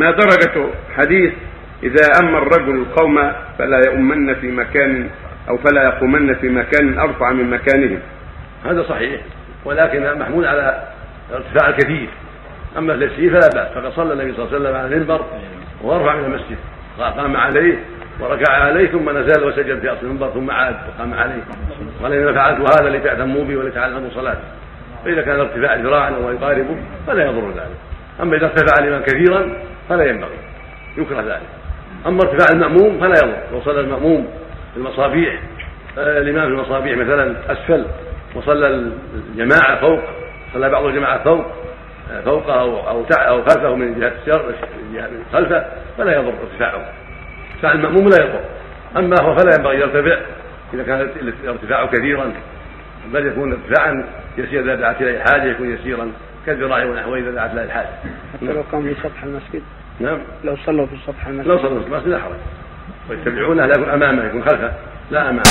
ما درجة حديث إذا أما الرجل القوم فلا يؤمن في مكان أو فلا يقومن في مكان أرفع من مكانهم. هذا صحيح ولكن محمول على ارتفاع الكثير. أما اليسير فلا بأس فقد صلى النبي صلى الله عليه وسلم على المنبر وارفع من المسجد قام عليه وركع عليه ثم نزل وسجد في أصل المنبر ثم عاد وقام عليه. قال ان فعلت هذا لتعتموا بي ولتعلموا صلاتي. فإذا كان الارتفاع ذراعا أو يقاربه فلا يضر ذلك. أما إذا ارتفع الامام كثيرا فلا ينبغي يكره ذلك. أما ارتفاع المأموم فلا يضر. لو صلى المأموم في المصابيح آه، الإمام في المصابيح مثلا أسفل وصلى الجماعة فوق صلى بعض الجماعة فوق آه، فوقه أو أو أو خلفه من جهة الشر من خلفه فلا يضر ارتفاعه. ارتفاع المأموم لا يضر. أما هو فلا ينبغي يرتفع إذا كان الارتفاع كثيرا. بل يكون ارتفاعا يسير إذا دعت إليه حاجة يكون يسيرا كالذراع ونحوه إذا دعت إليه الحاجة. حتى لو كان في سطح المسجد؟ نعم. لو صلوا في سطح المسجد. لو صلوا في المسجد لا حرج. ويتبعونه لا يكون أمامه يكون خلفه. لا أمامه.